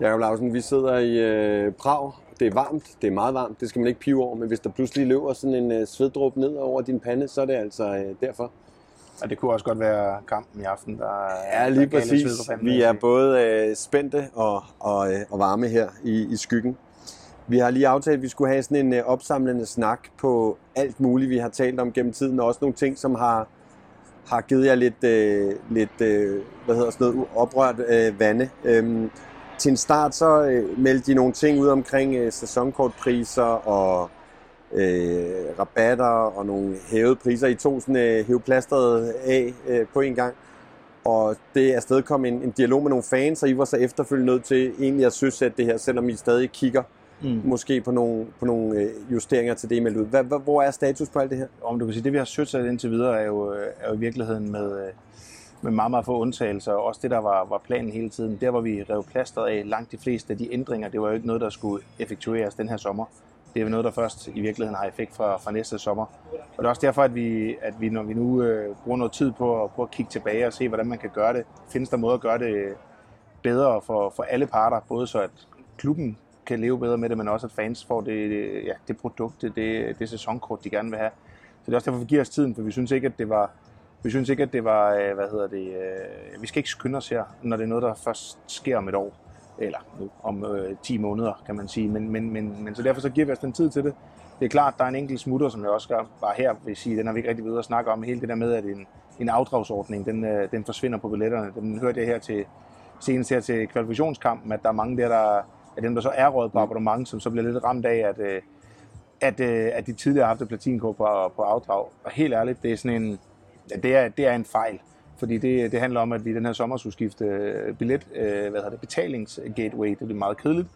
Jakob Lausen, vi sidder i øh, Prag. Det er varmt, det er meget varmt, det skal man ikke pive over, men hvis der pludselig løber sådan en øh, sveddråb ned over din pande, så er det altså øh, derfor. Og det kunne også godt være kampen i aften, der Ja, lige der præcis. Vi er både øh, spændte og, og, øh, og varme her i, i skyggen. Vi har lige aftalt, at vi skulle have sådan en øh, opsamlende snak på alt muligt, vi har talt om gennem tiden, og også nogle ting, som har, har givet jer lidt, øh, lidt øh, hvad hedder sådan noget, oprørt øh, vande. Øhm, til en start så øh, meldte de nogle ting ud omkring øh, sæsonkortpriser og øh, rabatter og nogle hævede priser. I to sådan øh, hæve plasteret af øh, på en gang. Og det er stadig kom en, en dialog med nogle fans, og I var så efterfølgende nødt til egentlig at søsætte det her, selvom I stadig kigger Mm. måske på nogle, på nogle øh, justeringer til det, I meldte ud. Hvad, hvor er status på alt det her? Om du kan sige, det vi har søgt indtil videre, er jo, øh, er jo i virkeligheden med, øh, med meget, meget få undtagelser, og også det, der var, var planen hele tiden. Der, hvor vi rev plasteret af langt de fleste af de ændringer, det var jo ikke noget, der skulle effektueres den her sommer. Det er jo noget, der først i virkeligheden har effekt fra, fra næste sommer. Og det er også derfor, at vi, at vi når vi nu øh, bruger noget tid på, at- på at kigge tilbage og se, hvordan man kan gøre det, findes der måder at gøre det bedre for, for alle parter, både så at klubben kan leve bedre med det, men også at fans får det, ja, det produkt, det, det sæsonkort, de gerne vil have. Så det er også derfor, vi giver os tiden, for vi synes ikke, at det var, vi synes ikke, at det var, øh, hvad hedder det, øh, vi skal ikke skynde os her, når det er noget, der først sker om et år, eller nu, om øh, 10 måneder, kan man sige. Men, men, men, men så derfor så giver vi os den tid til det. Det er klart, der er en enkelt smutter, som jeg også bare her vil sige, den har vi ikke rigtig ved at snakke om, hele det der med, at en, en afdragsordning, den, øh, den forsvinder på billetterne. Den hørte jeg her til, senest her til kvalifikationskampen, at der er mange der, der af dem, der så er råd på abonnement, som så bliver lidt ramt af, at, øh, at, øh, at de tidligere har haft et platinkort på, på afdrag. Og helt ærligt, det er sådan en, det er, det er en fejl. Fordi det, det handler om, at vi i den her sommer skulle skifte øh, billet, øh, hvad hedder det, betalingsgateway, det er meget kedeligt.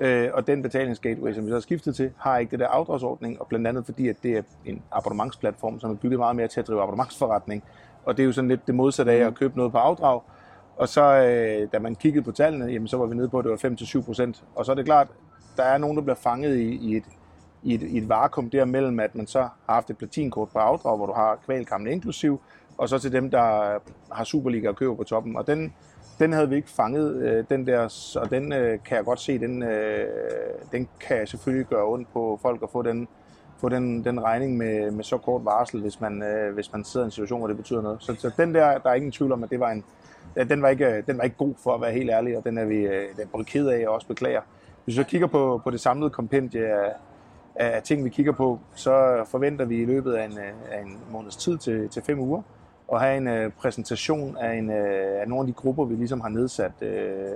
Øh, og den betalingsgateway, som vi så har skiftet til, har ikke det der afdragsordning, og blandt andet fordi, at det er en abonnementsplatform, som er bygget meget mere til at drive abonnementsforretning. Og det er jo sådan lidt det modsatte af at købe noget på afdrag. Og så, øh, da man kiggede på tallene, jamen, så var vi nede på, at det var 5-7 procent. Og så er det klart, der er nogen, der bliver fanget i, i, et, i, et, i et vakuum derimellem, at man så har haft et platinkort på afdrag, hvor du har kvalkampen inklusiv, og så til dem, der har Superliga og køber på toppen. Og den, den havde vi ikke fanget, øh, den der, og den øh, kan jeg godt se, den, øh, den kan selvfølgelig gøre ondt på folk at få den, få den, den regning med, med så kort varsel, hvis man, øh, hvis man sidder i en situation, hvor det betyder noget. Så, så den der, der er ingen tvivl om, at det var en, ja, den, var ikke, øh, den var ikke god for at være helt ærlig, og den er vi øh, den er både ked af og også beklager. Hvis vi så kigger på, på det samlede kompendie af, af ting, vi kigger på, så forventer vi i løbet af en, øh, af en måneds tid til, til fem uger at have en uh, præsentation af, en, uh, af nogle af de grupper, vi ligesom har nedsat. Uh,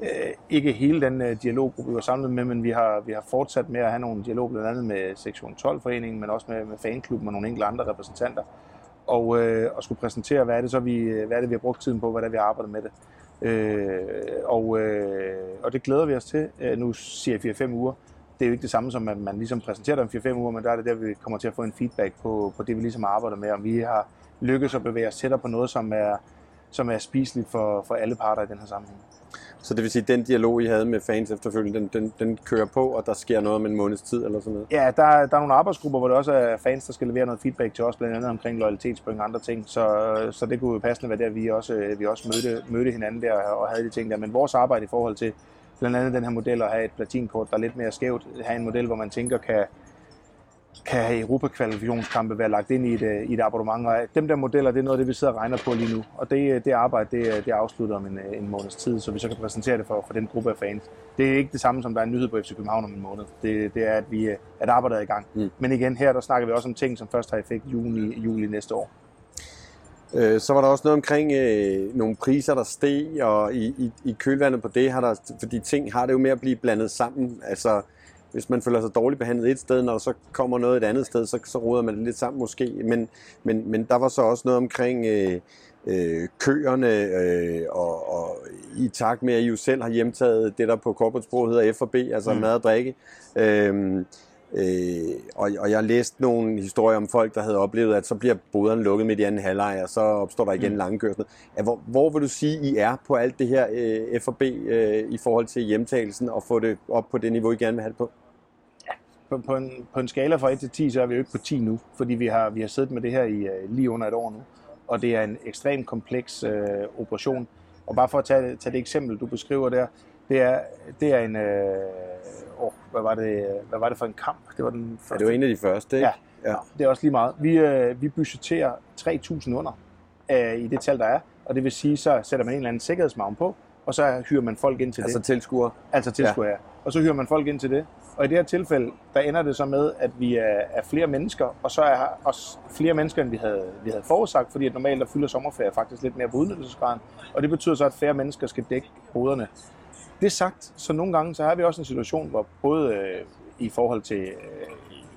uh, ikke hele den uh, dialoggruppe, vi var samlet med, men vi har, vi har fortsat med at have nogle dialog, blandt andet med Sektion 12-foreningen, men også med, med fanklubben og nogle enkelte andre repræsentanter, og, øh, og skulle præsentere, hvad er det så, vi, hvad er det, vi har brugt tiden på, hvad er det, vi har arbejdet med det. Øh, og, øh, og det glæder vi os til. Nu siger jeg 4-5 uger. Det er jo ikke det samme som, at man ligesom præsenterer dem 4-5 uger, men der er det der, vi kommer til at få en feedback på, på det, vi ligesom har arbejdet med, om vi har lykkes at bevæge os tættere på noget, som er, som er spiseligt for, for alle parter i den her sammenhæng. Så det vil sige, at den dialog, I havde med fans efterfølgende, den, den, den kører på, og der sker noget om en måneds tid eller sådan noget? Ja, der, er- der er nogle arbejdsgrupper, hvor det også er fans, der skal levere noget feedback til os, blandt andet omkring loyalitetspoint og andre ting. Så, så det kunne jo passende være der, vi også, vi også mødte, mødte hinanden der og havde de ting der. Men vores arbejde i forhold til blandt andet den her model at have et platinkort, der er lidt mere skævt, have en model, hvor man tænker, kan, kan Europa-kvalifikationskampe være lagt ind i et, øh, i et abonnement. Og dem der modeller, det er noget af det, vi sidder og regner på lige nu. Og det, det arbejde, det, det er afsluttet om en, øh, en måneds tid, så vi så kan præsentere det for, for den gruppe af fans. Det er ikke det samme, som der er en nyhed på FC København om en måned. Det, det er, at, vi, øh, at arbejdet er i gang. Mm. Men igen, her der snakker vi også om ting, som først har effekt juni, juli næste år. Øh, så var der også noget omkring øh, nogle priser, der steg, og i, i, i kølvandet på det har der, fordi ting har det jo med at blive blandet sammen. Altså, hvis man føler sig dårligt behandlet et sted, når der så kommer noget et andet sted, så, så roder man det lidt sammen måske. Men, men, men der var så også noget omkring øh, øh, køerne, øh, og, og i takt med, at I jo selv har hjemtaget det, der på corporate hedder F&B, altså. Mm. mad og drikke. Øh, Øh, og, og jeg læste nogle historier om folk, der havde oplevet, at så bliver boderne lukket midt i anden halvleg, og så opstår der igen mm. Lange kørsler. Ja, hvor, hvor vil du sige, I er på alt det her øh, F&B øh, i forhold til hjemtagelsen, og få det op på det niveau, I gerne vil have det på? På, på, en, på en skala fra 1 til 10, så er vi jo ikke på 10 nu, fordi vi har, vi har siddet med det her i øh, lige under et år nu. Og det er en ekstremt kompleks øh, operation. Og bare for at tage, tage det eksempel, du beskriver der, Det er, det er en... Øh, oh, hvad, var det, hvad var det for en kamp? Det var den første. Ja, det var en af de første, ikke? Ja, ja. det er også lige meget. Vi, øh, vi budgeterer 3.000 under øh, i det tal, der er. Og det vil sige, så sætter man en eller anden sikkerhedsmavn på, og så hyrer man folk ind til altså det. Altså tilskuer? Altså tilskuer, ja. ja. Og så hyrer man folk ind til det. Og i det her tilfælde, der ender det så med, at vi er, er flere mennesker, og så er også flere mennesker, end vi havde, vi havde forudsagt, fordi at normalt der fylder sommerferie faktisk lidt mere på udnyttelsesgraden, og det betyder så, at færre mennesker skal dække boderne. Det sagt, så nogle gange så har vi også en situation, hvor både øh, i forhold til øh,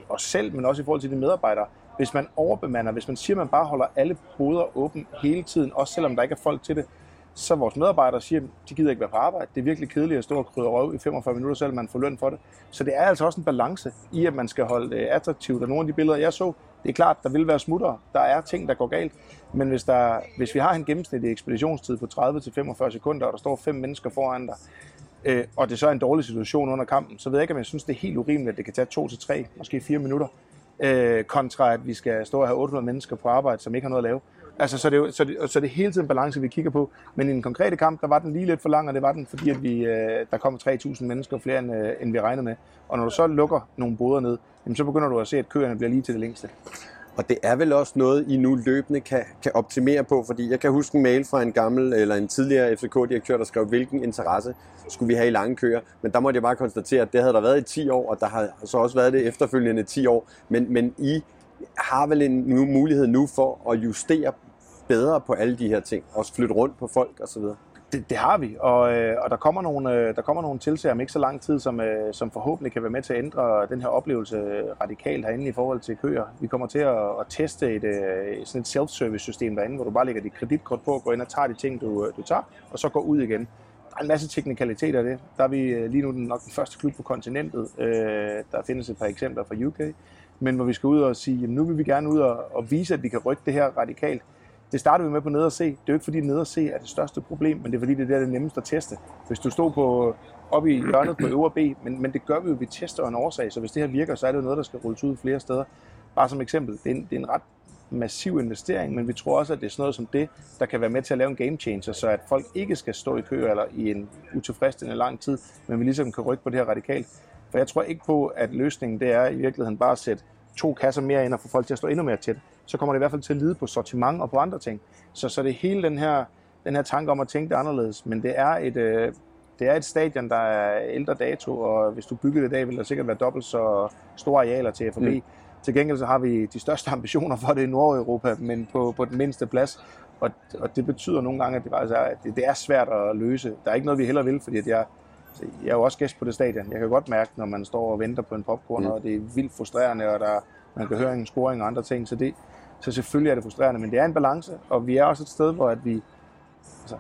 os selv, men også i forhold til de medarbejdere, hvis man overbemander, hvis man siger, at man bare holder alle boder åben hele tiden, også selvom der ikke er folk til det, så vores medarbejdere siger, at de gider ikke være på arbejde. Det er virkelig kedeligt at stå og krydre røv i 45 minutter, selvom man får løn for det. Så det er altså også en balance i, at man skal holde det attraktivt. Og nogle af de billeder, jeg så, det er klart, der vil være smutter. Der er ting, der går galt. Men hvis, der, hvis vi har en gennemsnitlig ekspeditionstid på 30-45 sekunder, og der står fem mennesker foran dig, øh, og det så er en dårlig situation under kampen, så ved jeg ikke, om jeg synes, det er helt urimeligt, at det kan tage to til tre, måske fire minutter, øh, kontra at vi skal stå og have 800 mennesker på arbejde, som ikke har noget at lave. Altså, så, det er jo, så, det, så det er hele tiden balance, vi kigger på. Men i en konkrete kamp, der var den lige lidt for lang, og det var den, fordi at vi, øh, der kom 3.000 mennesker flere, end, øh, end vi regnede med. Og når du så lukker nogle boder ned, jamen, så begynder du at se, at køerne bliver lige til det længste. Og det er vel også noget, I nu løbende kan, kan optimere på, fordi jeg kan huske en mail fra en gammel eller en tidligere FCK-direktør, der skrev, hvilken interesse skulle vi have i lange køer. Men der måtte jeg bare konstatere, at det havde der været i 10 år, og der har så også været det efterfølgende 10 år. Men, men I har vel en mulighed nu for at justere bedre på alle de her ting, også flytte rundt på folk osv.? Det, det har vi, og, øh, og der, kommer nogle, øh, der kommer nogle tiltag om ikke så lang tid, som, øh, som forhåbentlig kan være med til at ændre den her oplevelse radikalt herinde i forhold til køer. Vi kommer til at, at teste et, øh, sådan et self-service-system derinde, hvor du bare lægger dit kreditkort på, går ind og tager de ting, du, øh, du tager, og så går ud igen. Der er en masse teknikaliteter af det. Der er vi øh, lige nu nok den første klub på kontinentet. Der findes et par eksempler fra UK. Men hvor vi skal ud og sige, at nu vil vi gerne ud og, og vise, at vi kan rykke det her radikalt det starter vi med på ned og se. Det er jo ikke fordi ned og se er det største problem, men det er fordi det er der det nemmeste at teste. Hvis du stod på, oppe i hjørnet på øvre B, men, men det gør vi jo, vi tester en årsag, så hvis det her virker, så er det jo noget, der skal rulles ud flere steder. Bare som eksempel, det er en, det er en ret massiv investering, men vi tror også, at det er sådan noget som det, der kan være med til at lave en game changer, så at folk ikke skal stå i kø eller i en utilfredsstillende lang tid, men vi ligesom kan rykke på det her radikalt. For jeg tror ikke på, at løsningen det er i virkeligheden bare at sætte to kasser mere ind og få folk til at stå endnu mere tæt så kommer det i hvert fald til at lide på sortiment og på andre ting. Så, så det er hele den her, den her tanke om at tænke det anderledes. Men det er et, øh, det er et stadion, der er ældre dato, og hvis du bygger det i dag, vil der sikkert være dobbelt så store arealer til FB. Mm. Til gengæld så har vi de største ambitioner for det i Nordeuropa, men på, på den mindste plads. Og, og det betyder nogle gange, at det, faktisk er, at det, det er svært at løse. Der er ikke noget, vi heller vil, fordi at jeg, jeg er jo også gæst på det stadion. Jeg kan godt mærke, når man står og venter på en popcorn, mm. og det er vildt frustrerende, og der, man kan høre en scoring og andre ting. Så det, så selvfølgelig er det frustrerende, men det er en balance, og vi er også et sted, hvor at vi, altså,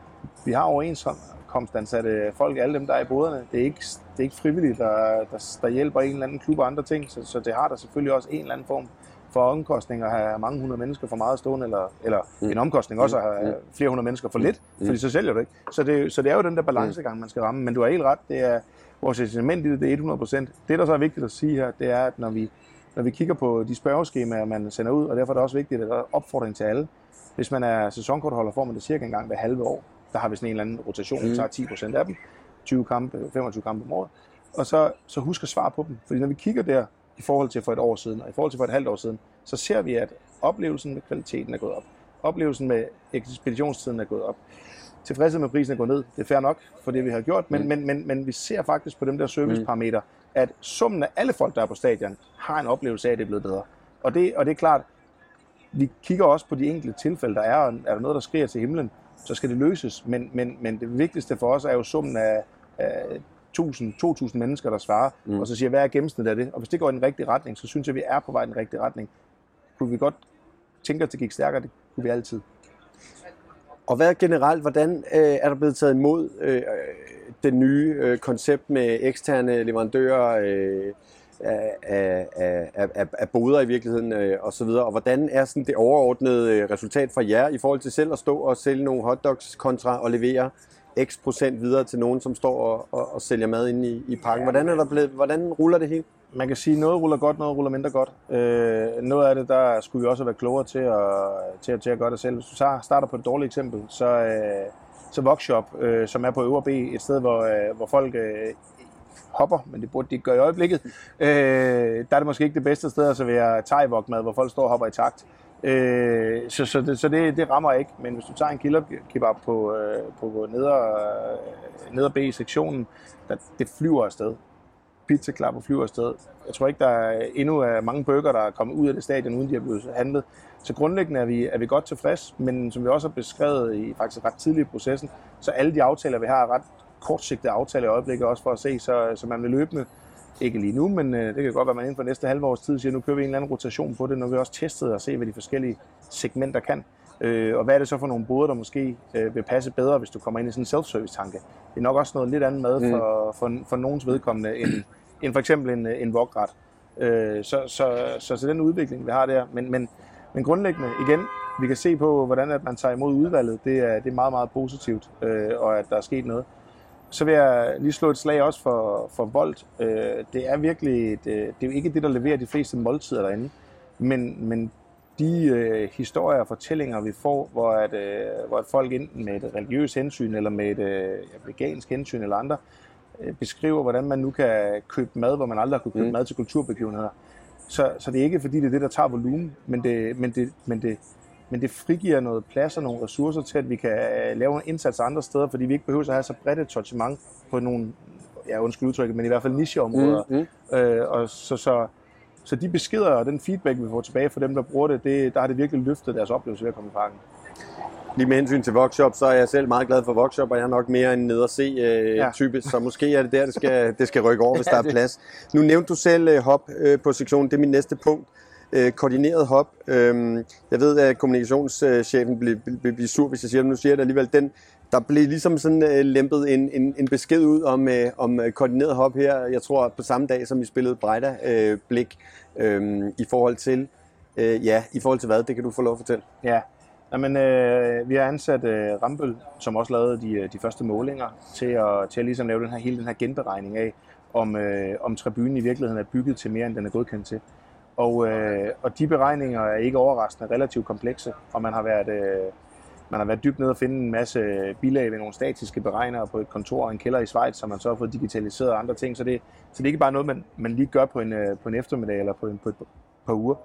vi har overenskomstansatte folk, alle dem, der er i boderne. Det er ikke, det er ikke frivilligt, der, der, der hjælper en eller anden klub og andre ting, så, så det har der selvfølgelig også en eller anden form for omkostning at have mange hundrede mennesker for meget stående, eller, eller mm. en omkostning også at have mm. flere hundrede mennesker for lidt, mm. fordi så sælger du ikke. Så det, så det er jo den der balancegang, man skal ramme, men du har helt ret, det er, vores incitament i det, det er 100%. Det, der så er vigtigt at sige her, det er, at når vi når vi kigger på de spørgeskemaer, man sender ud, og derfor er det også vigtigt, at der er opfordring til alle. Hvis man er sæsonkortholder, får man det cirka en gang hver halve år. Der har vi sådan en eller anden rotation, mm. tager 10 procent af dem, 20 kampe, 25 kampe om året. Og så, så husk at svare på dem. Fordi når vi kigger der i forhold til for et år siden, og i forhold til for et halvt år siden, så ser vi, at oplevelsen med kvaliteten er gået op. Oplevelsen med ekspeditionstiden er gået op. Tilfredshed med prisen er gået ned. Det er fair nok for det, vi har gjort, men, mm. men, men, men vi ser faktisk på dem der serviceparametre, at summen af alle folk, der er på stadion, har en oplevelse af, at det er blevet bedre. Og det, og det er klart, vi kigger også på de enkelte tilfælde, der er, og er der noget, der skriger til himlen, så skal det løses. Men, men, men det vigtigste for os er jo summen af, af 1000-2000 mennesker, der svarer, mm. og så siger, hvad er gennemsnittet af det? Og hvis det går i den rigtige retning, så synes jeg, vi er på vej i den rigtige retning. Kunne vi godt tænke os, at det gik stærkere? Det kunne vi altid. Og hvad generelt, hvordan øh, er der blevet taget imod øh, det nye øh, koncept med eksterne leverandører øh, af, af, af, af, boder i virkeligheden øh, og så videre. Og hvordan er sådan det overordnede øh, resultat for jer i forhold til selv at stå og sælge nogle hotdogs kontra og levere x procent videre til nogen, som står og, og, og sælger mad inde i, i pakken? Hvordan, er der blevet, hvordan ruller det helt? Man kan sige, at noget ruller godt, noget ruller mindre godt. Øh, noget af det, der skulle vi også være klogere til at, til, at, til at gøre det selv. Hvis du starter på et dårligt eksempel, så, øh, så Workshop, øh, som er på Øvre B, et sted, hvor, øh, hvor folk øh, hopper, men det burde de ikke gøre i øjeblikket. Øh, der er det måske ikke det bedste sted at servere thai mad, hvor folk står og hopper i takt. Øh, så så, det, så det, det rammer ikke, men hvis du tager en kebab på, øh, på neder, øh, neder B-sektionen, der, det flyver afsted. Pizzaklapper flyver afsted. Jeg tror ikke, der er endnu er mange bøger, der er kommet ud af det stadion, uden de er blevet handlet. Så grundlæggende er vi, er vi godt tilfreds, men som vi også har beskrevet i faktisk ret tidlig i processen, så alle de aftaler, vi har, er ret kortsigtede aftaler i øjeblikket også for at se, så, så man vil løbende ikke lige nu, men øh, det kan godt være, at man inden for næste halve års tid siger, nu kører vi en eller anden rotation på det, når vi også testet og se, hvad de forskellige segmenter kan. Øh, og hvad er det så for nogle boder, der måske øh, vil passe bedre, hvis du kommer ind i sådan en self-service-tanke. Det er nok også noget lidt andet med mm. for, for, for nogens vedkommende, end, end for eksempel en, en vokret. Øh, så, så, så, så den udvikling, vi har der. Men, men, men grundlæggende, igen, vi kan se på, hvordan at man tager imod udvalget. Det er, det er meget, meget positivt, øh, og at der er sket noget. Så vil jeg lige slå et slag også for, for Volt. Øh, det er virkelig, et, øh, det er jo ikke det, der leverer de fleste måltider derinde, men, men de øh, historier og fortællinger, vi får, hvor, at, øh, hvor at folk enten med et religiøst hensyn, eller med et øh, vegansk hensyn, eller andre, øh, beskriver, hvordan man nu kan købe mad, hvor man aldrig har kunne købe mm. mad til kulturbegivenheder. Så, så det er ikke fordi, det er det, der tager volumen, men det, men det, men det, men det frigiver noget plads og nogle ressourcer til, at vi kan øh, lave en indsats andre steder, fordi vi ikke behøver at have så bredt et sortiment på nogle, ja undskyld udtrykket, men i hvert fald nicheområder. Mm, mm. Øh, og så, så, så de beskeder og den feedback, vi får tilbage fra dem, der bruger det, det der har det virkelig løftet deres oplevelse ved at komme i parken. Lige med hensyn til Workshop, så er jeg selv meget glad for Workshop, og jeg er nok mere en ned og se øh, ja. type, så måske er det der, det skal, det skal rykke over, hvis ja, der er plads. Nu nævnte du selv øh, hop øh, på sektionen, det er min næste punkt øh, koordineret hop. Øh, jeg ved, at kommunikationschefen bliver, bliver, bliver sur, hvis jeg siger det. Nu siger jeg det alligevel. Den, der blev ligesom sådan øh, lempet en, en, en besked ud om, øh, om øh, koordineret hop her, jeg tror på samme dag, som vi spillede Brejda øh, Blik, øh, i forhold til, øh, ja, i forhold til hvad? Det kan du få lov at fortælle. Ja, Jamen, øh, vi har ansat øh, Rambøl, som også lavede de, øh, de første målinger, til at, til at ligesom lave den her, hele den her genberegning af, om, øh, om tribunen i virkeligheden er bygget til mere, end den er godkendt til. Og, øh, og de beregninger er ikke overraskende relativt komplekse, og man har været, øh, man har været dybt nede og finde en masse øh, bilag ved nogle statiske beregnere på et kontor og en kælder i Schweiz, som man så har fået digitaliseret og andre ting. Så det, så det er ikke bare noget, man, man lige gør på en, øh, på en eftermiddag eller på, en, på et par uger.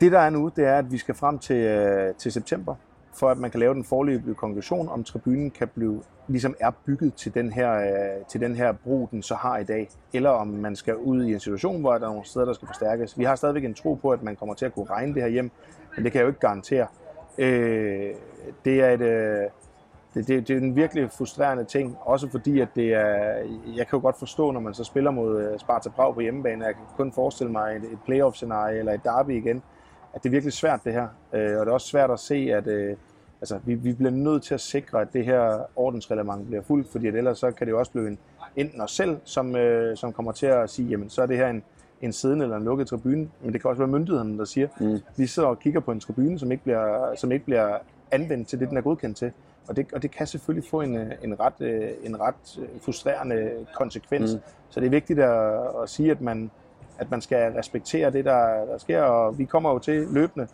Det der er nu, det er, at vi skal frem til, øh, til september, for at man kan lave den forløbige konklusion, om tribunen kan blive, ligesom er bygget til den, her, øh, til den her brug, den så har i dag, eller om man skal ud i en situation, hvor der er nogle steder, der skal forstærkes. Vi har stadigvæk en tro på, at man kommer til at kunne regne det her hjem, men det kan jeg jo ikke garantere. Øh, det er et, øh, det, det, det er en virkelig frustrerende ting, også fordi, at det er, jeg kan jo godt forstå, når man så spiller mod øh, Sparta Prag på hjemmebane, jeg kan kun forestille mig et, et playoff-scenarie eller et derby igen, at det er virkelig svært det her. Øh, og det er også svært at se, at øh, altså, vi, vi bliver nødt til at sikre, at det her ordensreglement bliver fuldt, fordi ellers så kan det jo også blive en, enten os selv, som, øh, som kommer til at sige, jamen så er det her en, en siddende eller en lukket tribune, men det kan også være myndighederne, der siger, mm. vi sidder og kigger på en tribune, som ikke bliver, som ikke bliver anvendt til det, den er godkendt til. Og det, og det kan selvfølgelig få en, en, ret, øh, en ret frustrerende konsekvens. Mm. Så det er vigtigt at, at sige, at man, at man skal respektere det, der, der sker, og vi kommer jo til løbende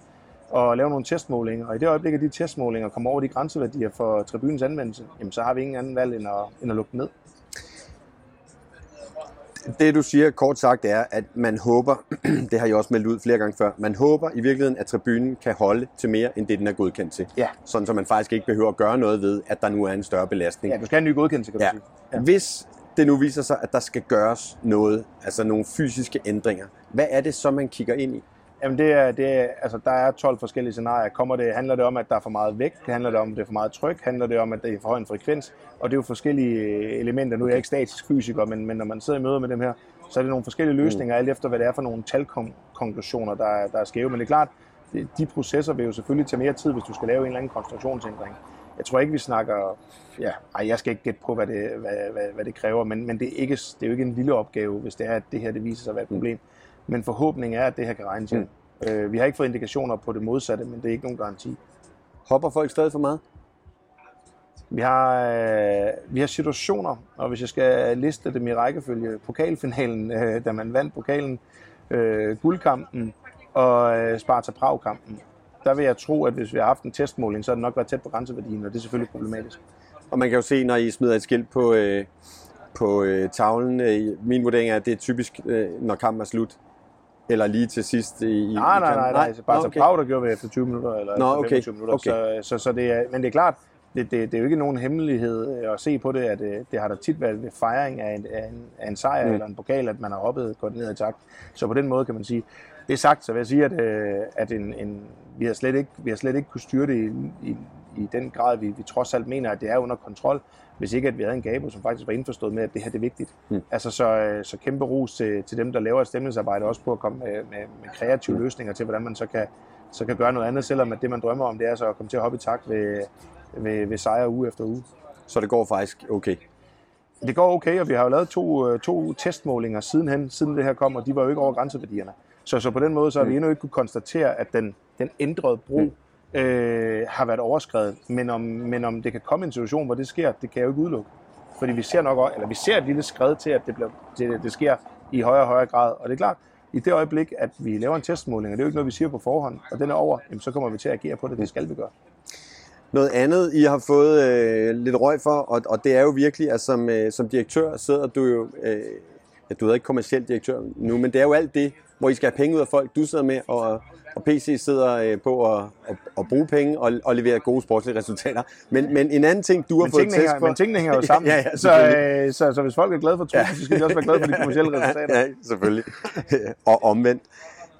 at lave nogle testmålinger, og i det øjeblik, at de testmålinger kommer over de grænseværdier for tribunens anvendelse, jamen, så har vi ingen anden valg end at, end at lukke ned. Det du siger kort sagt er, at man håber, det har jeg også meldt ud flere gange før, man håber i virkeligheden, at tribunen kan holde til mere, end det den er godkendt til. Ja. Sådan så man faktisk ikke behøver at gøre noget ved, at der nu er en større belastning. Ja, du skal have en ny godkendelse, kan du ja. sige. Ja. Hvis det nu viser sig, at der skal gøres noget, altså nogle fysiske ændringer, hvad er det så, man kigger ind i? Jamen det er, det er, altså der er 12 forskellige scenarier. Kommer det, handler det om, at der er for meget vægt? Handler det om, at det er for meget tryk? Handler det om, at det er for høj en frekvens? Og det er jo forskellige elementer. Nu er jeg ikke statisk fysiker, men, men når man sidder i møder med dem her, så er det nogle forskellige løsninger, mm. alt efter hvad det er for nogle talkonklusioner, der, er, der er skæve. Men det er klart, de processer vil jo selvfølgelig tage mere tid, hvis du skal lave en eller anden konstruktionsændring. Jeg tror ikke, vi snakker... Ja, ej, jeg skal ikke gætte på, hvad det, hvad, hvad, hvad det kræver, men, men det, er ikke, det er jo ikke en lille opgave, hvis det er, at det her det viser sig at være et mm. problem. Men forhåbningen er, at det her kan regnes hjem. Mm. Øh, vi har ikke fået indikationer på det modsatte, men det er ikke nogen garanti. Hopper folk stadig for meget? Vi har, øh, vi har situationer, og hvis jeg skal liste dem i rækkefølge, pokalfinalen, øh, da man vandt pokalen, øh, guldkampen og øh, Sparta Prag-kampen. Der vil jeg tro, at hvis vi har haft en testmåling, så har det nok været tæt på grænseværdien, og det er selvfølgelig problematisk. Og man kan jo se, når I smider et skilt på, øh, på øh, tavlen, øh, min vurdering er, at det er typisk, øh, når kampen er slut. Eller lige til sidst i, Nej, i nej, nej, nej. Bare Nå, så Prag, der gjorde vi efter 20 minutter, eller Nå, efter okay. 25 minutter. Okay. Så, så, så det er, men det er klart, det, det, det er jo ikke nogen hemmelighed at se på det, at det, det har der tit været ved fejring af en, af en, af en sejr Mm. mm. eller en pokal, at man har hoppet godt ned i takt. Så på den måde kan man sige, det er sagt, så vil jeg sige, at, øh, at en, en, vi, har slet ikke, vi har slet ikke kunne styre det i, i, i den grad, vi, vi trods alt mener, at det er under kontrol, hvis ikke at vi havde en Gabo, som faktisk var indforstået med, at det her det er vigtigt. Mm. Mm. Altså så, øh, så kæmpe ros til, til dem, der laver et stemningsarbejde, også på at komme med, med, med kreative Mm. løsninger til, hvordan man så kan, så kan gøre noget andet, selvom at det, man drømmer om, det er så at komme til at hoppe i takt ved, ved, ved sejre uge efter uge. Så det går faktisk okay. Det går okay, og vi har jo lavet to, øh, to testmålinger sidenhen, siden det her kom, og de var jo ikke over grænseværdierne. Så, så på den måde så har vi endnu ikke kunne konstatere, at den, den ændrede brug øh, har været overskrevet. Men om, men om det kan komme en situation, hvor det sker, det kan jeg jo ikke udelukke. Fordi vi ser nok, også- eller vi ser et lille skred til, at det, bliver, at det sker i højere og højere grad. Og det er klart, i det øjeblik, at vi laver en testmåling, og det er jo ikke noget, vi siger på forhånd, og den er over, jamen, så kommer vi til at agere på det. Det skal vi gøre. Noget andet, I har fået øh, lidt røg for, og, og det er jo virkelig, at som, øh, som direktør sidder du jo, øh, ja, du er ikke kommersiel direktør nu, men det er jo alt det, hvor I skal have penge ud af folk, du sidder med, og, og PC sidder øh, på at, at, at bruge penge og, og levere gode sportslige resultater. Men, men en anden ting, du har Men fået hænger, for... men tingene hænger jo sammen. ja, ja, så, øh, så, så hvis folk er glade for tusind, ja. så skal de også være glade for de kommercielle resultater. Ja, selvfølgelig. og omvendt.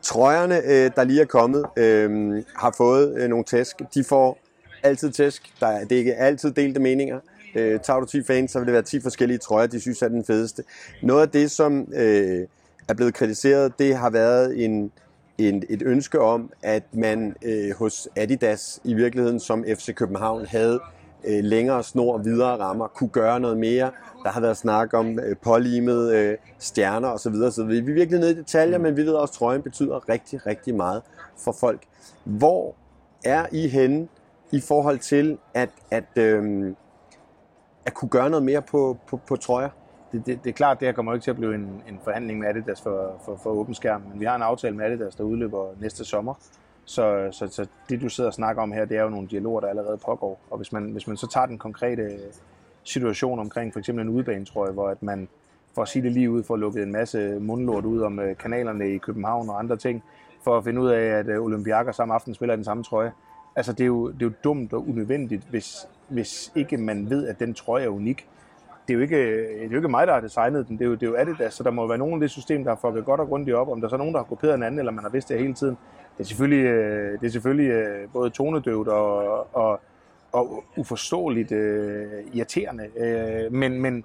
Trøjerne, øh, der lige er kommet, øh, har fået øh, nogle tæsk. De får altid tæsk. Der er, det er ikke altid delte meninger. Øh, tager du 10 fans, så vil det være 10 forskellige trøjer, de synes er den fedeste. Noget af det, som øh, er blevet kritiseret, det har været en, en, et ønske om, at man øh, hos Adidas i virkeligheden som FC København havde øh, længere snor, videre rammer, kunne gøre noget mere. Der har været snak om øh, pålimede øh, stjerner osv. Så vi er virkelig nede i detaljer, men vi ved også, at trøjen betyder rigtig, rigtig meget for folk. Hvor er I henne i forhold til at, at, øh, at kunne gøre noget mere på, på, på trøjer? Det, det, det er klart, det her kommer jo ikke til at blive en, en forhandling med Adidas for, for, for åben skærm, men vi har en aftale med Adidas, der udløber næste sommer. Så, så, så det, du sidder og snakker om her, det er jo nogle dialoger, der allerede pågår. Og hvis man, hvis man så tager den konkrete situation omkring for eksempel en udebanetrøje, hvor at man, for at sige det lige ud, får lukket en masse mundlort ud om øh, kanalerne i København og andre ting, for at finde ud af, at øh, Olympiakos samme aften spiller den samme trøje. Altså, det er jo, det er jo dumt og unødvendigt, hvis, hvis ikke man ved, at den trøje er unik det er, jo ikke, det er jo ikke mig, der har designet den, det er jo, det er jo Adidas, så der må være nogen af det system, der har fucket godt og grundigt op. Om der så er nogen, der har kopieret en anden, eller man har vidst det hele tiden, det er selvfølgelig, øh, det er selvfølgelig øh, både tonedøvt og, og, og uforståeligt uh, irriterende. Uh, men, men,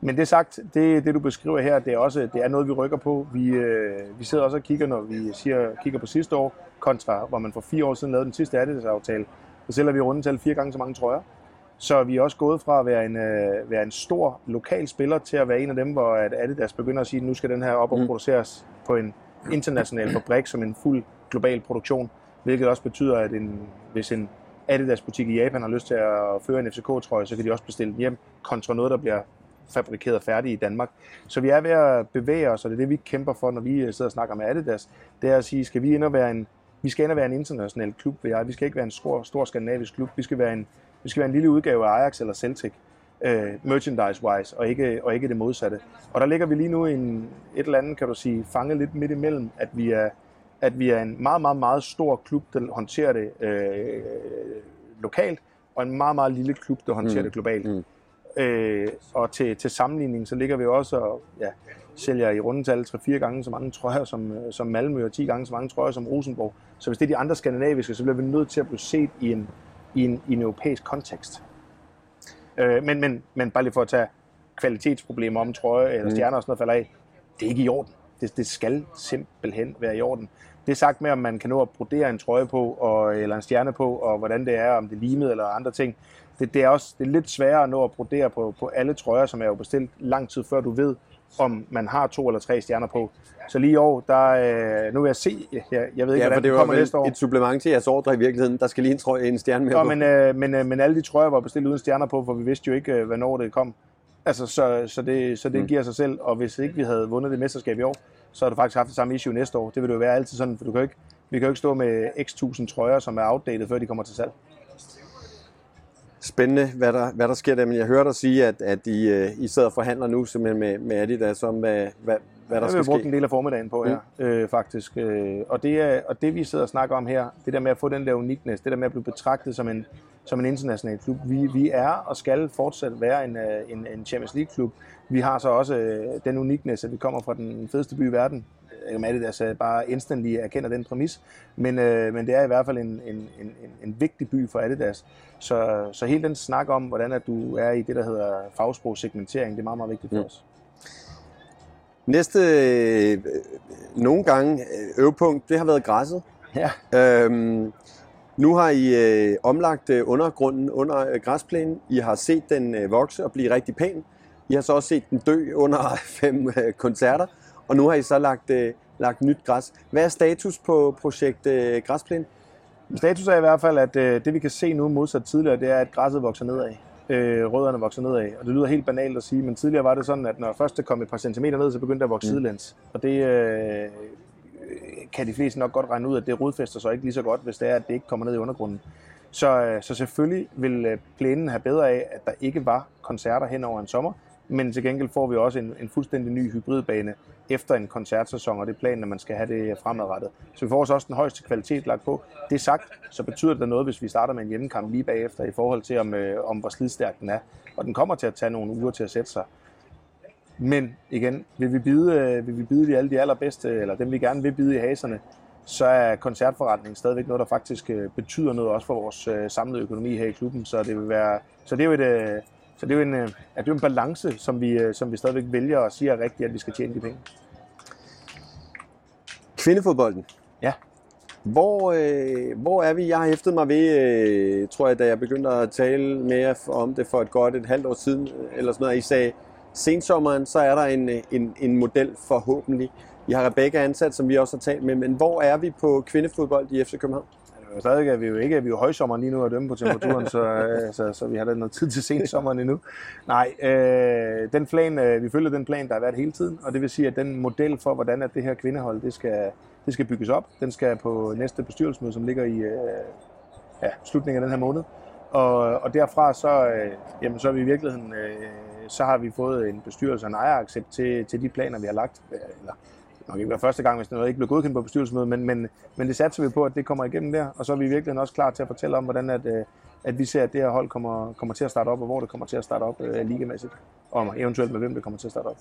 men det sagt, det, det du beskriver her, det er også det er noget, vi rykker på. Vi, uh, vi sidder også og kigger, når vi siger, kigger på sidste år, kontra hvor man for fire år siden lavede den sidste Adidas-aftale. Så sælger vi rundt tal fire gange så mange trøjer. Så vi er også gået fra at være en, øh, være en stor lokal spiller til at være en af dem, hvor at Adidas begynder at sige, at nu skal den her op og Mm. produceres på en international fabrik som en fuld global produktion. Hvilket også betyder, at en, hvis en Adidas-butik i Japan har lyst til at føre en FCK-trøje, så kan de også bestille den hjem kontra noget, der bliver fabrikeret færdig i Danmark. Så vi er ved at bevæge os, og det er det, vi kæmper for, når vi sidder og snakker med Adidas. Det er at sige, skal vi ind og være en, vi skal ind og være en international klub, vil jeg. Vi skal ikke være en stor, stor skandinavisk klub. Vi skal være en, vi skal være en lille udgave af Ajax eller Celtic, øh, merchandise-wise, og ikke, og ikke det modsatte. Og der ligger vi lige nu i en, et eller andet, kan du sige, fanget lidt midt imellem, at vi er, at vi er en meget, meget, meget stor klub, der håndterer det øh, lokalt, og en meget, meget lille klub, der håndterer Mm. det globalt. Mm. Øh, og til, til sammenligning, så ligger vi også og ja, sælger i rundetal 3-4 gange så mange trøjer som, øh, som Malmø, og 10 gange så mange trøjer som Rosenborg. Så hvis det er de andre skandinaviske, så bliver vi nødt til at blive set i en, i en, i en europæisk kontekst. Øh, men, men, men bare lige for at tage kvalitetsproblemer om trøje eller Mm. stjerner og sådan noget falder af, det er ikke i orden. Det, det skal simpelthen være i orden. Det er sagt med, om man kan nå at brodere en trøje på, og, eller en stjerne på, og hvordan det er, om det er limet eller andre ting. Det, det, er også det er lidt sværere at nå at brodere på, på alle trøjer, som er jo bestilt lang tid før du ved, om man har to eller tre stjerner på. Så lige i år, der, øh, nu vil jeg se, jeg, jeg ved ikke, Ja, hvordan det det kommer næste år. et supplement til jeres ordre i virkeligheden. Der skal lige en, trøje, en stjerne mere Nå, på. men, øh, men, øh, men alle de trøjer var bestilt uden stjerner på, for vi vidste jo ikke, øh, hvornår det kom. Altså, så, så det, så det Mm. giver sig selv, og hvis ikke vi havde vundet det mesterskab i år, så har du faktisk haft det samme issue næste år. Det vil det jo være altid sådan, for du kan ikke, Vi kan jo ikke stå med x tusind trøjer, som er outdated, før de kommer til salg. Spændende, hvad der, hvad der sker der, men jeg hører dig sige, at, at I, øh, I sidder og forhandler nu simpelthen med, med Adidas om, hvad, hvad, hvad der skal har vi brugt ske. en del af formiddagen på her, mm. øh, faktisk. Øh, og, det er, og det vi sidder og snakker om her, det der med at få den der uniqueness, det der med at blive betragtet som en, som en international klub. Vi, vi er og skal fortsat være en, øh, en, en Champions League-klub. Vi har så også øh, den uniqueness, at vi kommer fra den fedeste by i verden. Om Adidas øh, bare instantly erkender den præmis. Men, øh, men det er i hvert fald en, en, en, en, vigtig by for Adidas. Så, så hele den snak om, hvordan at du er i det, der hedder fagsprogssegmentering, det er meget, meget vigtigt for Mm. os. Næste, øh, nogle gange, øh, øvepunkt, det har været græsset. Ja. Øhm, nu har I øh, omlagt øh, undergrunden under øh, græsplænen. I har set den øh, vokse og blive rigtig pæn. I har så også set den dø under fem øh, koncerter. Og nu har I så lagt, øh, lagt nyt græs. Hvad er status på projekt øh, græsplæne? Status er i hvert fald, at øh, det vi kan se nu modsat tidligere, det er, at græsset vokser nedad. Øh, rødderne vokser nedad. Og det lyder helt banalt at sige, men tidligere var det sådan, at når først det kom et par centimeter ned, så begyndte det at vokse mm. sidelæns. Og det øh, kan de fleste nok godt regne ud, at det rodfæster sig ikke lige så godt, hvis det er, at det ikke kommer ned i undergrunden. Så, øh, så selvfølgelig vil øh, plænen have bedre af, at der ikke var koncerter hen over en sommer, men til gengæld får vi også en, en fuldstændig ny hybridbane efter en koncertsæson, og det er planen, at man skal have det fremadrettet. Så vi får også den højeste kvalitet lagt på. Det sagt, så betyder det noget, hvis vi starter med en hjemmekamp lige bagefter, i forhold til, om, øh, om hvor slidstærk den er. Og den kommer til at tage nogle uger til at sætte sig. Men igen, vil vi bide, øh, vil vi bide de alle de allerbedste, eller dem vi gerne vil bide i haserne, så er koncertforretningen stadigvæk noget, der faktisk øh, betyder noget også for vores øh, samlede økonomi her i klubben. Så det vil være, så det er jo et, øh, så det er jo en, øh, ja, det er jo en balance, som vi, øh, som vi stadigvæk vælger og siger er rigtigt, at vi skal tjene de penge. Kvindefodbolden. Ja. Hvor, øh, hvor er vi? Jeg har hæftet mig ved, øh, tror jeg, da jeg begyndte at tale med jer om det for et godt et halvt år siden, øh, eller sådan noget, I sagde, sensommeren, så er der en, en, en model forhåbentlig. I har Rebecca ansat, som vi også har talt med, men hvor er vi på kvindefodbold i FC København? Stadig er vi jo ikke, vi er jo højsommeren lige nu at dømme på temperaturen, så, øh, så, så vi har da noget tid til sensommeren endnu. Nej, øh, den plan, øh, vi følger den plan, der har været hele tiden, og det vil sige, at den model for, hvordan at det her kvindehold, det skal, det skal bygges op, den skal på næste bestyrelsesmøde, som ligger i øh, ja, slutningen af den her måned. Og, og derfra så, øh, jamen, så er vi i virkeligheden, øh, så har vi fået en bestyrelse og en ejeraccept til, til de planer, vi har lagt. Øh, eller, nok ikke være første gang, hvis noget ikke blev godkendt på bestyrelsesmødet, men, men, men det satser vi på, at det kommer igennem der, og så er vi i virkeligheden også klar til at fortælle om, hvordan at, øh, at vi ser, at det her hold kommer, kommer til at starte op, og hvor det kommer til at starte op øh, ligamæssigt, og eventuelt med hvem det kommer til at starte op.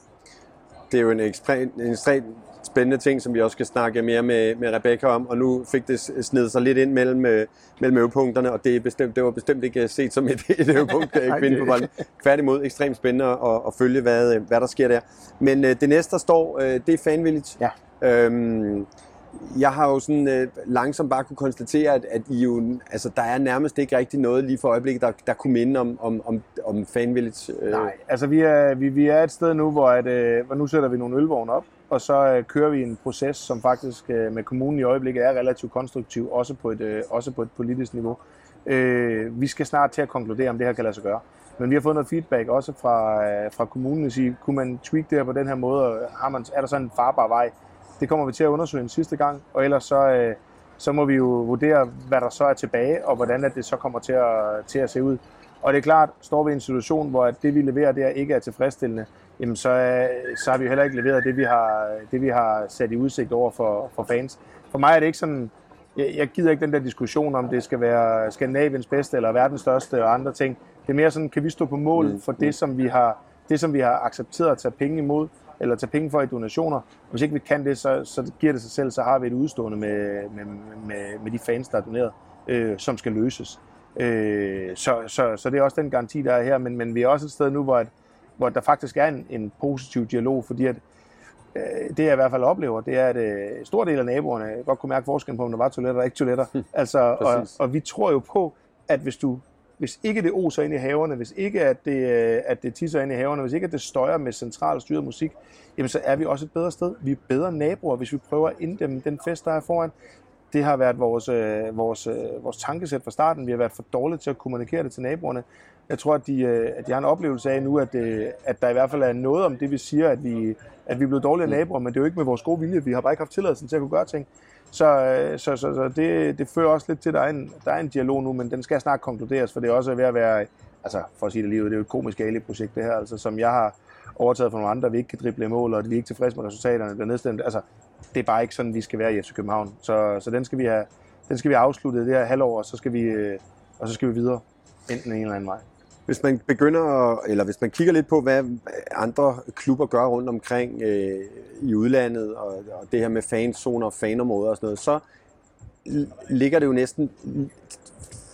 Det er jo en ekstremt, en ekstremt spændende ting, som vi også skal snakke mere med, med Rebecca om, og nu fik det snedet sig lidt ind mellem, øh, mellem øvepunkterne, og det, er bestemt, det var bestemt ikke set som et, et øvepunkt i Nej, kvindefodbolden. Tværtimod ekstremt spændende at, at følge, hvad, hvad der sker der. Men øh, det næste, der står, øh, det er fanvilligt. Ja. Øhm, jeg har jo sådan øh, langsomt bare kunne konstatere, at, at I jo, altså, der er nærmest ikke rigtig noget lige for øjeblikket, der, der kunne minde om, om, om, om fanvilligt. Øh. Nej, altså vi er, vi, vi er et sted nu, hvor, at, øh, hvor nu sætter vi nogle ølvogne op, og så øh, kører vi en proces, som faktisk øh, med kommunen i øjeblikket er relativt konstruktiv, også på et, øh, også på et politisk niveau. Øh, vi skal snart til at konkludere, om det her kan lade sig gøre. Men vi har fået noget feedback også fra, øh, fra kommunen, at sige, kunne man tweak det her på den her måde, og har man, er der sådan en farbar vej? Det kommer vi til at undersøge en sidste gang, og ellers så, øh, så må vi jo vurdere, hvad der så er tilbage, og hvordan at det så kommer til at, til at se ud. Og det er klart, står vi i en situation, hvor at det vi leverer der ikke er tilfredsstillende, jamen så, øh, så har vi jo heller ikke leveret det, vi har, det, vi har sat i udsigt over for, for fans. For mig er det ikke sådan, jeg, jeg gider ikke den der diskussion om, det skal være Skandinaviens bedste eller verdens største og andre ting. Det er mere sådan, kan vi stå på mål Mm, for det, som vi har, det, som vi har accepteret at tage penge imod, eller tage penge for i donationer. Hvis ikke vi kan det, så, så giver det sig selv, så har vi et udstående med, med, med, med de fans, der er doneret, øh, som skal løses. Øh, så, så, så det er også den garanti, der er her, men, men vi er også et sted nu, hvor, at, hvor der faktisk er en, en positiv dialog, fordi at, øh, det jeg i hvert fald oplever, det er, at øh, stor del af naboerne godt kunne mærke forskellen på, om der var toiletter og ikke toiletter. altså, og, og vi tror jo på, at hvis du hvis ikke det oser ind i haverne, hvis ikke at det, øh, at det tisser ind i haverne, hvis ikke at det støjer med centralt styret musik, jamen så er vi også et bedre sted. Vi er bedre naboer, hvis vi prøver at inddæmme den fest, der er foran. Det har været vores, øh, vores, øh, vores tankesæt fra starten. Vi har været for dårlige til at kommunikere det til naboerne. Jeg tror, at de, at de har en oplevelse af nu, at, at der i hvert fald er noget om det, vi siger, at vi, at vi er blevet dårlige naboer, men det er jo ikke med vores gode vilje. Vi har bare ikke haft tilladelsen til at kunne gøre ting. Så, øh, så, så, så det, det fører også lidt til, at der er, en, der er en dialog nu, men den skal snart konkluderes, for det er også ved at være, altså for at sige det lige ud, det er jo et komisk projekt det her, altså, som jeg har overtaget fra nogle andre, vi ikke kan drible mål, og vi er ikke tilfredse med resultaterne, bliver nedstemt. Altså, det er bare ikke sådan, vi skal være i FC København. Så, så den skal vi have, den skal vi have afsluttet det her halvår, og så skal vi, øh, og så skal vi videre, enten en eller anden vej. Hvis man begynder, eller hvis man kigger lidt på, hvad andre klubber gør rundt omkring øh, i udlandet, og, og det her med fanzoner og fanområder og sådan noget, så ligger det jo næsten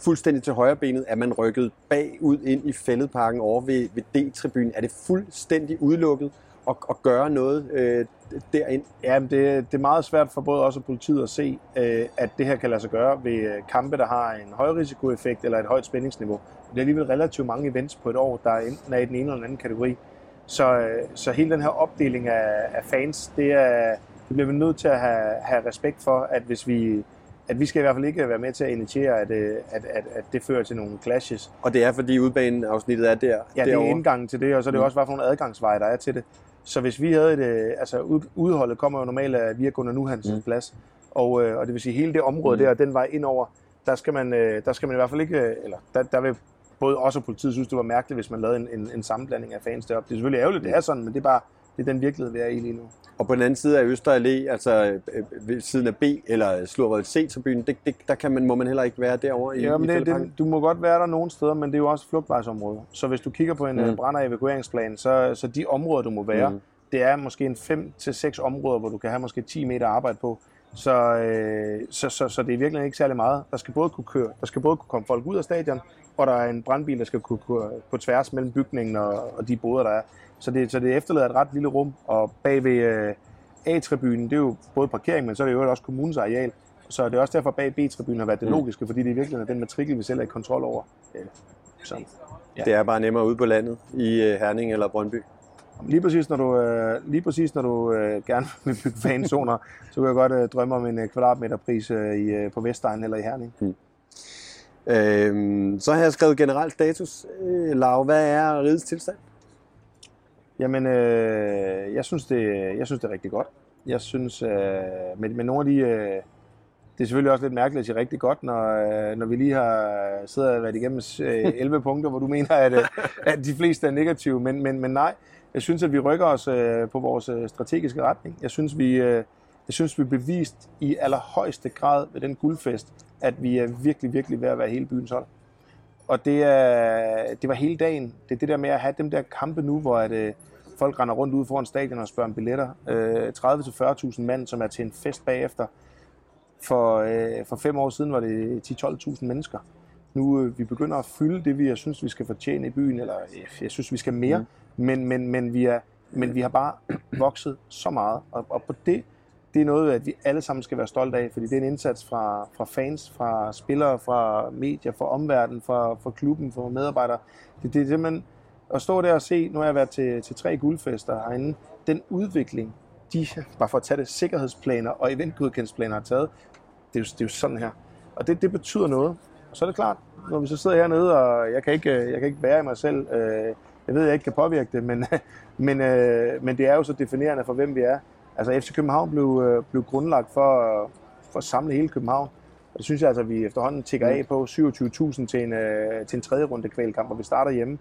fuldstændig til højre benet, at man rykket bagud ind i fældeparken over ved, ved D-tribunen. Er det fuldstændig udelukket at, at gøre noget øh, derind? Ja, det, det er meget svært for både os og politiet at se, øh, at det her kan lade sig gøre ved øh, kampe, der har en høj risikoeffekt eller et højt spændingsniveau. Det er alligevel relativt mange events på et år, der enten er i den ene eller anden kategori. Så, øh, så hele den her opdeling af, af fans, det, er, det bliver vi nødt til at have, have respekt for, at hvis vi at vi skal i hvert fald ikke være med til at initiere, at, at, at, at det fører til nogle clashes. Og det er fordi udbaneafsnittet er der? Ja, det er indgangen til det, og så er det mm. også, hvad for nogle adgangsveje, der er til det. Så hvis vi havde et, øh, altså udholdet kommer jo normalt via Gunnar Nuhansens mm. plads, og, øh, og det vil sige hele det område mm. der, den vej indover, der skal man, øh, der skal man i hvert fald ikke, eller der, der vil både os og politiet synes, det var mærkeligt, hvis man lavede en, en, en sammenblanding af fans deroppe. Det er selvfølgelig ærgerligt, det er sådan, men det er bare det er den virkelighed, vi er i lige nu. Og på den anden side af Øster Allé, altså ved siden af B eller Slurvad C-tribunen, det, det, der kan man, må man heller ikke være derovre i, ja, men i det, det, du må godt være der nogle steder, men det er jo også flugtvejsområde. Så hvis du kigger på en mm. brænder evakueringsplan, så, så de områder, du må være, mm det er måske en 5-6 områder, hvor du kan have måske 10 meter arbejde på. Så, øh, så, så, så det er virkelig ikke særlig meget. Der skal både kunne køre, der skal både kunne komme folk ud af stadion, og der er en brandbil, der skal kunne køre på tværs mellem bygningen og, og de boder, der er. Så det, så det efterlader et ret lille rum, og bag ved øh, A-tribunen, det er jo både parkering, men så er det jo også kommunens areal. Så det er også derfor, bag B-tribunen har været det mm. logiske, fordi det er virkelig den matrikel, vi selv er i kontrol over. Ja. Så, ja. Det er bare nemmere ude på landet i øh, Herning eller Brøndby. Lige præcis, når du, øh, lige præcis, når du øh, gerne vil bygge fanzoner, så kan jeg godt øh, drømme om en øh, kvadratmeterpris øh, i, øh, på Vestegn eller i Herning. Hmm. Øhm, så har jeg skrevet generelt status. Øh, Lav, hvad er rigets tilstand? Jamen, øh, jeg, synes det, jeg synes det er rigtig godt. Jeg synes, øh, med, med nogle af de... Øh, det er selvfølgelig også lidt mærkeligt at sige rigtig godt, når, øh, når vi lige har siddet og været igennem 11 øh, punkter, hvor du mener, at, øh, at de fleste er negative. Men, men, men nej, jeg synes, at vi rykker os øh, på vores øh, strategiske retning. Jeg synes, vi, øh, jeg synes, vi er bevist i allerhøjeste grad ved den guldfest, at vi er virkelig, virkelig ved at være hele byens hold. Og det, er, det var hele dagen. Det er det der med at have dem der kampe nu, hvor at, øh, folk render rundt ude foran stadion og spørger om billetter. Øh, 30-40.000 mand, som er til en fest bagefter. For, øh, for fem år siden var det 10-12.000 mennesker. Nu øh, vi begynder at fylde det, vi jeg synes, vi skal fortjene i byen, eller jeg synes, vi skal mere. Mm. Men, men, men, vi er, men vi har bare vokset så meget, og, og på det, det er noget, at vi alle sammen skal være stolte af, fordi det er en indsats fra, fra fans, fra spillere, fra medier, fra omverdenen, fra, fra klubben, fra medarbejdere. Det, det er simpelthen at stå der og se, nu har jeg været til, til tre guldfester herinde, den udvikling, de, bare for at tage det, sikkerhedsplaner og eventgodkendelsesplaner har taget, det er, jo, det er jo sådan her. Og det, det betyder noget. Og så er det klart, når vi så sidder hernede, og jeg kan ikke, jeg kan ikke bære i mig selv, øh, jeg ved, jeg ikke kan påvirke det, men, men, øh, men det er jo så definerende for, hvem vi er. Altså FC København blev, øh, blev grundlagt for, for at samle hele København. Og det synes jeg altså, at vi efterhånden tigger af på 27.000 til en, øh, til en tredje runde kvalkamp, hvor vi starter hjemme.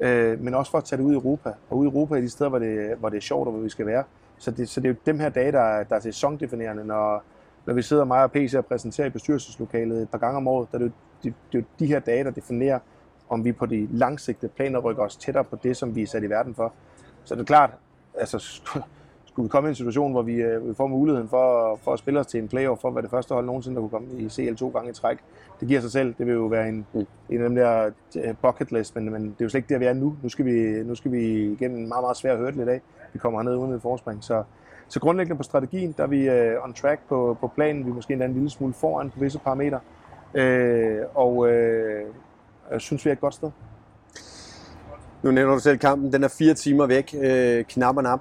Øh, men også for at tage det ud i Europa. Og ud i Europa er de steder, hvor det, hvor det er sjovt og hvor vi skal være. Så det, så det er jo dem her dage, der, der er sæsondefinerende, når, når vi sidder mig og PC og præsenterer i bestyrelseslokalet et par gange om året, der er det, det, det er jo de her dage, der definerer, om vi på de langsigtede planer rykker os tættere på det, som vi er sat i verden for. Så det er klart, altså skulle vi komme i en situation, hvor vi, øh, får muligheden for, for at spille os til en playoff, for at være det første hold nogensinde, der kunne komme i CL to gange i træk. Det giver sig selv. Det vil jo være en, mm. en af dem der øh, bucket list, men, men det er jo slet ikke der, vi er nu. Nu skal vi, nu skal vi igennem en meget, meget svær hørtel i dag. Vi kommer herned uden et forspring. Så, så grundlæggende på strategien, der er vi uh, on track på, på planen. Vi er måske endda en lille smule foran på visse parametre. Uh, og uh, jeg synes, vi er et godt sted. Nu nævner du selv kampen. Den er fire timer væk. Øh, knap og nap.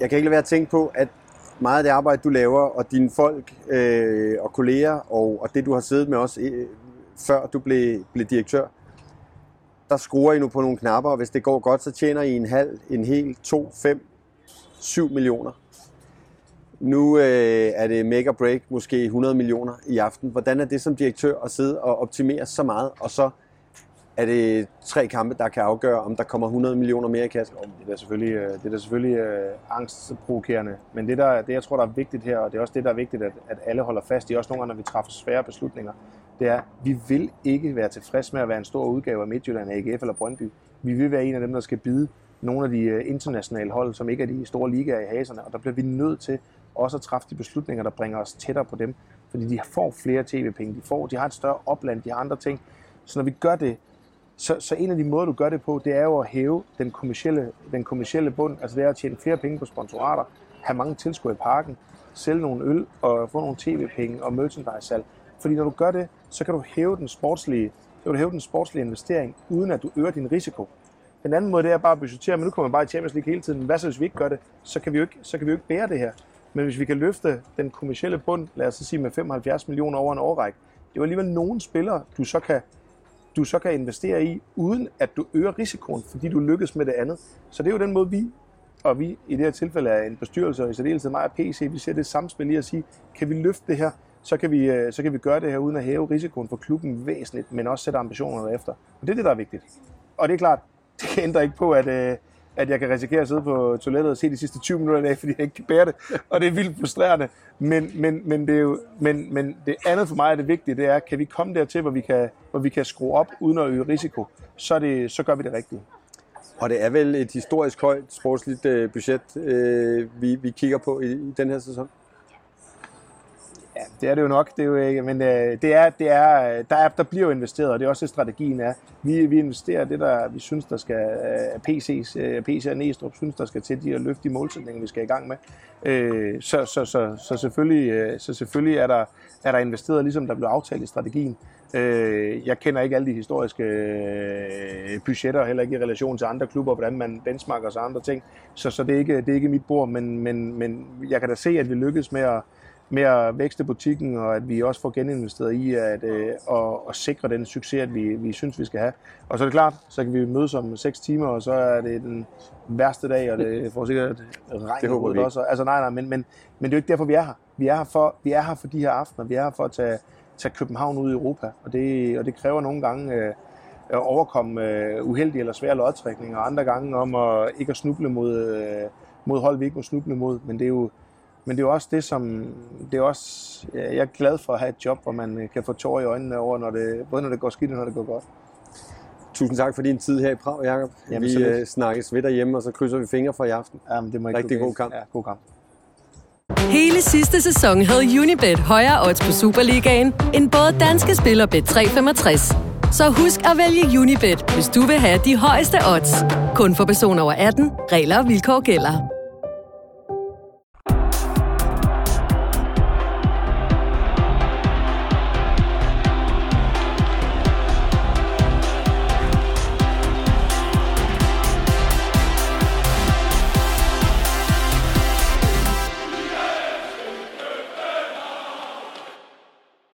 Jeg kan ikke lade være at tænke på, at meget af det arbejde, du laver, og dine folk øh, og kolleger, og, og det, du har siddet med os, øh, før du blev, blev direktør, der skruer I nu på nogle knapper, og hvis det går godt, så tjener I en halv, en hel, to, fem, syv millioner. Nu øh, er det make or break, måske 100 millioner i aften. Hvordan er det som direktør at sidde og optimere så meget, og så er det tre kampe, der kan afgøre, om der kommer 100 millioner mere i kassen? Det er selvfølgelig, øh, det er selvfølgelig øh, angstprovokerende, men det, der, det jeg tror, der er vigtigt her, og det er også det, der er vigtigt, at, at alle holder fast i, også nogle gange, når vi træffer svære beslutninger, det er, at vi vil ikke være tilfreds med at være en stor udgave af Midtjylland, AGF eller Brøndby. Vi vil være en af dem, der skal bide nogle af de øh, internationale hold, som ikke er de store ligaer i haserne, og der bliver vi nødt til også at træffe de beslutninger, der bringer os tættere på dem, fordi de får flere tv-penge, de, får, de har et større opland, de har andre ting. Så når vi gør det, så, så en af de måder, du gør det på, det er jo at hæve den kommercielle, den kommercielle bund, altså det er at tjene flere penge på sponsorater, have mange tilskuere i parken, sælge nogle øl og få nogle tv-penge og merchandise-salg. Fordi når du gør det, så kan du hæve den sportslige, kan du hæve den sportslige investering, uden at du øger din risiko. Den anden måde, det er bare at budgettere, men nu kommer man bare i Champions League hele tiden. Hvad så, hvis vi ikke gør det? Så kan vi jo ikke, så kan vi jo ikke bære det her. Men hvis vi kan løfte den kommercielle bund, lad os sige med 75 millioner over en årrække, det er jo alligevel nogle spillere, du så kan du så kan investere i, uden at du øger risikoen, fordi du lykkes med det andet. Så det er jo den måde, vi, og vi i det her tilfælde er en bestyrelse, og i særdeleshed mig og PC, vi ser det samspil i at sige, kan vi løfte det her, så kan, vi, øh, så kan vi gøre det her uden at hæve risikoen for klubben væsentligt, men også sætte ambitionerne efter. Og det er det, der er vigtigt. Og det er klart, det ændrer ikke på, at, øh, at jeg kan risikere at sidde på toilettet og se de sidste 20 minutter i dag, fordi jeg ikke kan bære det. Og det er vildt frustrerende. Men, men, men, det, er jo, men, men det andet for mig er det vigtige, det er, kan vi komme dertil, hvor vi kan, hvor vi kan skrue op uden at øge risiko, så, det, så gør vi det rigtigt. Og det er vel et historisk højt sportsligt øh, budget, øh, vi, vi kigger på i, i den her sæson? Ja, det er det jo nok, det er jo ikke, men øh, det er, det er, øh, der, er, der bliver jo investeret, og det er også det, strategien er. Vi, vi investerer det, der vi synes, der skal, øh, PC's, øh, PC og Næstrup synes, der skal til de at løfte de målsætninger, vi skal i gang med. Øh, så, så, så, så, selvfølgelig, øh, så selvfølgelig er der, er der investeret, ligesom der blev aftalt i strategien. Øh, jeg kender ikke alle de historiske øh, budgetter, heller ikke i relation til andre klubber, hvordan man benchmarker sig og andre ting. Så, så det, er ikke, det er ikke mit bord, men, men, men jeg kan da se, at vi lykkes med at, med at vækste butikken, og at vi også får geninvesteret i at, øh, at, at sikre den succes, at vi, vi synes, vi skal have. Og så er det klart, så kan vi mødes om 6 timer, og så er det den værste dag, og det får sikkert regn ud også. Altså nej, nej, men, men, men det er jo ikke derfor, vi er her. Vi er her for, vi er her for de her aftener. Vi er her for at tage, tage København ud i Europa, og det, og det kræver nogle gange øh, at overkomme øh, uheldige eller svære lodtrækninger, og andre gange om at ikke at snuble mod, øh, mod hold, vi ikke må snuble mod. Men det er jo, men det er jo også det, som... Det er også, jeg er glad for at have et job, hvor man øh, kan få tårer i øjnene over, når det, både når det går skidt og når det går godt. Tusind tak for din tid her i Prag, Jacob. Jamen, vi øh, snakkes ved derhjemme, og så krydser vi fingre for i aften. Jamen, det må ikke Rigtig god kamp. Ja, god kamp. Hele sidste sæson havde Unibet højere odds på Superligaen, end både danske spiller Bet365. Så husk at vælge Unibet, hvis du vil have de højeste odds. Kun for personer over 18. Regler og vilkår gælder.